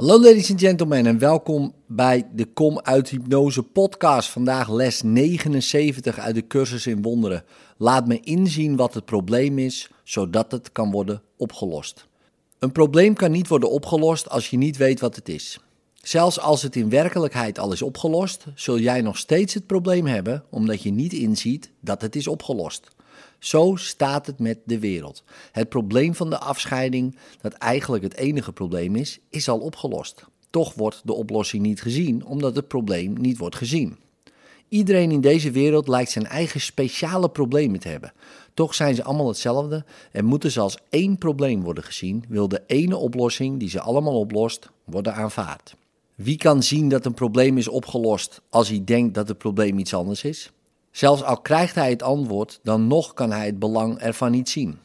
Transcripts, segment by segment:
Hallo ladies and gentlemen en welkom bij de Kom uit Hypnose podcast. Vandaag les 79 uit de cursus in wonderen. Laat me inzien wat het probleem is, zodat het kan worden opgelost. Een probleem kan niet worden opgelost als je niet weet wat het is. Zelfs als het in werkelijkheid al is opgelost, zul jij nog steeds het probleem hebben omdat je niet inziet dat het is opgelost. Zo staat het met de wereld. Het probleem van de afscheiding, dat eigenlijk het enige probleem is, is al opgelost. Toch wordt de oplossing niet gezien, omdat het probleem niet wordt gezien. Iedereen in deze wereld lijkt zijn eigen speciale problemen te hebben. Toch zijn ze allemaal hetzelfde en moeten ze als één probleem worden gezien, wil de ene oplossing die ze allemaal oplost worden aanvaard. Wie kan zien dat een probleem is opgelost als hij denkt dat het probleem iets anders is? Zelfs al krijgt hij het antwoord, dan nog kan hij het belang ervan niet zien.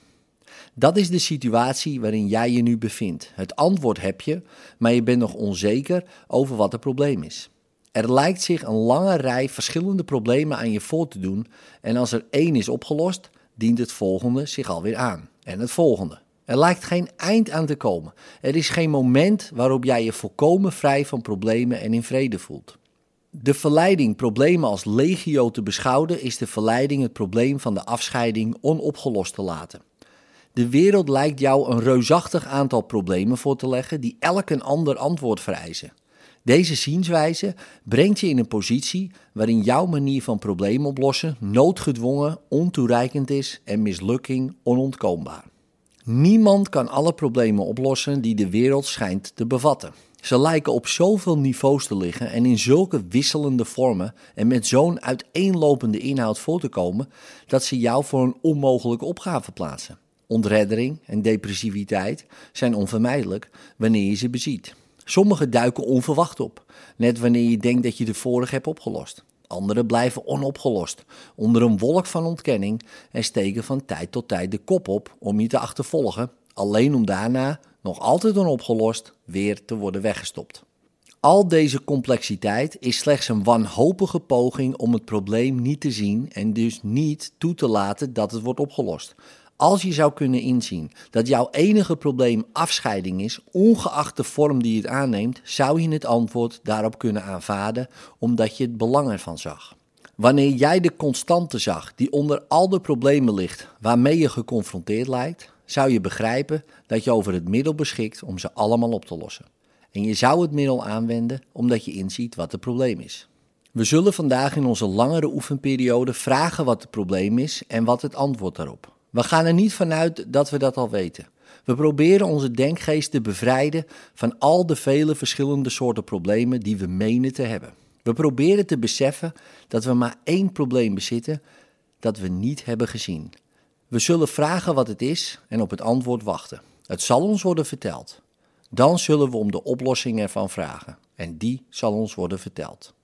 Dat is de situatie waarin jij je nu bevindt. Het antwoord heb je, maar je bent nog onzeker over wat het probleem is. Er lijkt zich een lange rij verschillende problemen aan je voor te doen en als er één is opgelost, dient het volgende zich alweer aan. En het volgende. Er lijkt geen eind aan te komen. Er is geen moment waarop jij je volkomen vrij van problemen en in vrede voelt. De verleiding problemen als legio te beschouwen is de verleiding het probleem van de afscheiding onopgelost te laten. De wereld lijkt jou een reusachtig aantal problemen voor te leggen die elk een ander antwoord vereisen. Deze zienswijze brengt je in een positie waarin jouw manier van problemen oplossen noodgedwongen, ontoereikend is en mislukking onontkoombaar. Niemand kan alle problemen oplossen die de wereld schijnt te bevatten. Ze lijken op zoveel niveaus te liggen en in zulke wisselende vormen en met zo'n uiteenlopende inhoud voor te komen dat ze jou voor een onmogelijke opgave plaatsen. Ontreddering en depressiviteit zijn onvermijdelijk wanneer je ze beziet. Sommige duiken onverwacht op, net wanneer je denkt dat je de vorige hebt opgelost. Andere blijven onopgelost, onder een wolk van ontkenning en steken van tijd tot tijd de kop op om je te achtervolgen, alleen om daarna nog altijd onopgelost, weer te worden weggestopt. Al deze complexiteit is slechts een wanhopige poging om het probleem niet te zien en dus niet toe te laten dat het wordt opgelost. Als je zou kunnen inzien dat jouw enige probleem afscheiding is, ongeacht de vorm die het aanneemt, zou je het antwoord daarop kunnen aanvaarden omdat je het belang ervan zag. Wanneer jij de constante zag die onder al de problemen ligt waarmee je geconfronteerd lijkt, zou je begrijpen dat je over het middel beschikt om ze allemaal op te lossen. En je zou het middel aanwenden omdat je inziet wat het probleem is. We zullen vandaag in onze langere oefenperiode vragen wat het probleem is en wat het antwoord daarop. We gaan er niet vanuit dat we dat al weten. We proberen onze denkgeest te bevrijden van al de vele verschillende soorten problemen die we menen te hebben. We proberen te beseffen dat we maar één probleem bezitten dat we niet hebben gezien. We zullen vragen wat het is en op het antwoord wachten. Het zal ons worden verteld. Dan zullen we om de oplossing ervan vragen en die zal ons worden verteld.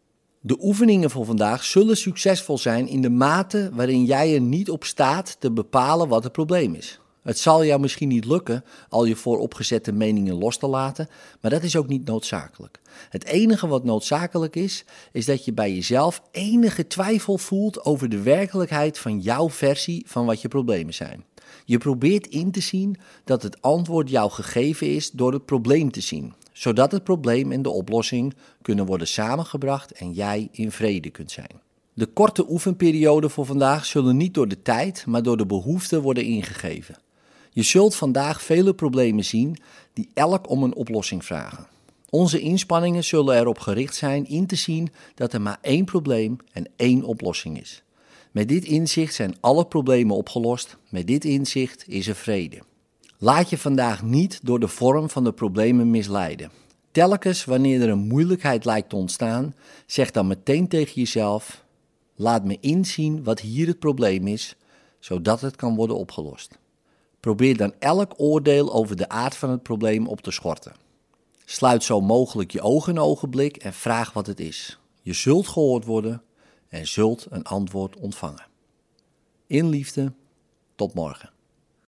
De oefeningen voor vandaag zullen succesvol zijn in de mate waarin jij er niet op staat te bepalen wat het probleem is. Het zal jou misschien niet lukken al je vooropgezette meningen los te laten, maar dat is ook niet noodzakelijk. Het enige wat noodzakelijk is, is dat je bij jezelf enige twijfel voelt over de werkelijkheid van jouw versie van wat je problemen zijn. Je probeert in te zien dat het antwoord jou gegeven is door het probleem te zien, zodat het probleem en de oplossing kunnen worden samengebracht en jij in vrede kunt zijn. De korte oefenperiode voor vandaag zullen niet door de tijd, maar door de behoefte worden ingegeven. Je zult vandaag vele problemen zien die elk om een oplossing vragen. Onze inspanningen zullen erop gericht zijn in te zien dat er maar één probleem en één oplossing is. Met dit inzicht zijn alle problemen opgelost, met dit inzicht is er vrede. Laat je vandaag niet door de vorm van de problemen misleiden. Telkens wanneer er een moeilijkheid lijkt te ontstaan, zeg dan meteen tegen jezelf: Laat me inzien wat hier het probleem is, zodat het kan worden opgelost. Probeer dan elk oordeel over de aard van het probleem op te schorten. Sluit zo mogelijk je ogen een ogenblik en vraag wat het is. Je zult gehoord worden en zult een antwoord ontvangen. In liefde, tot morgen.